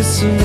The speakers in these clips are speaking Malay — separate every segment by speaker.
Speaker 1: kissing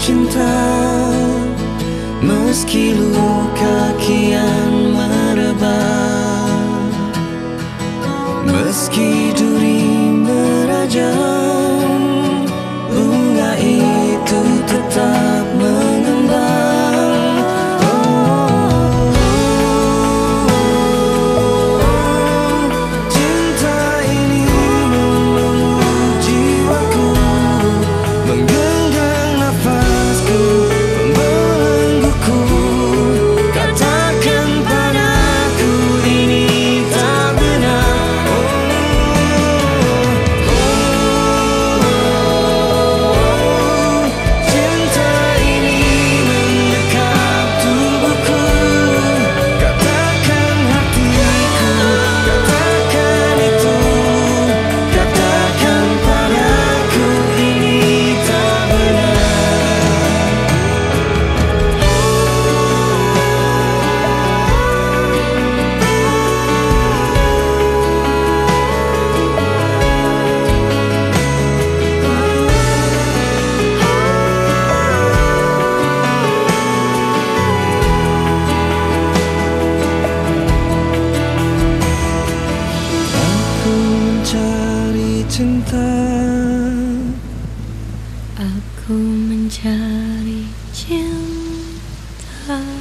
Speaker 1: cinta. Meski luka kian merebak. Meski dunia cinta.
Speaker 2: Aku mencari cinta.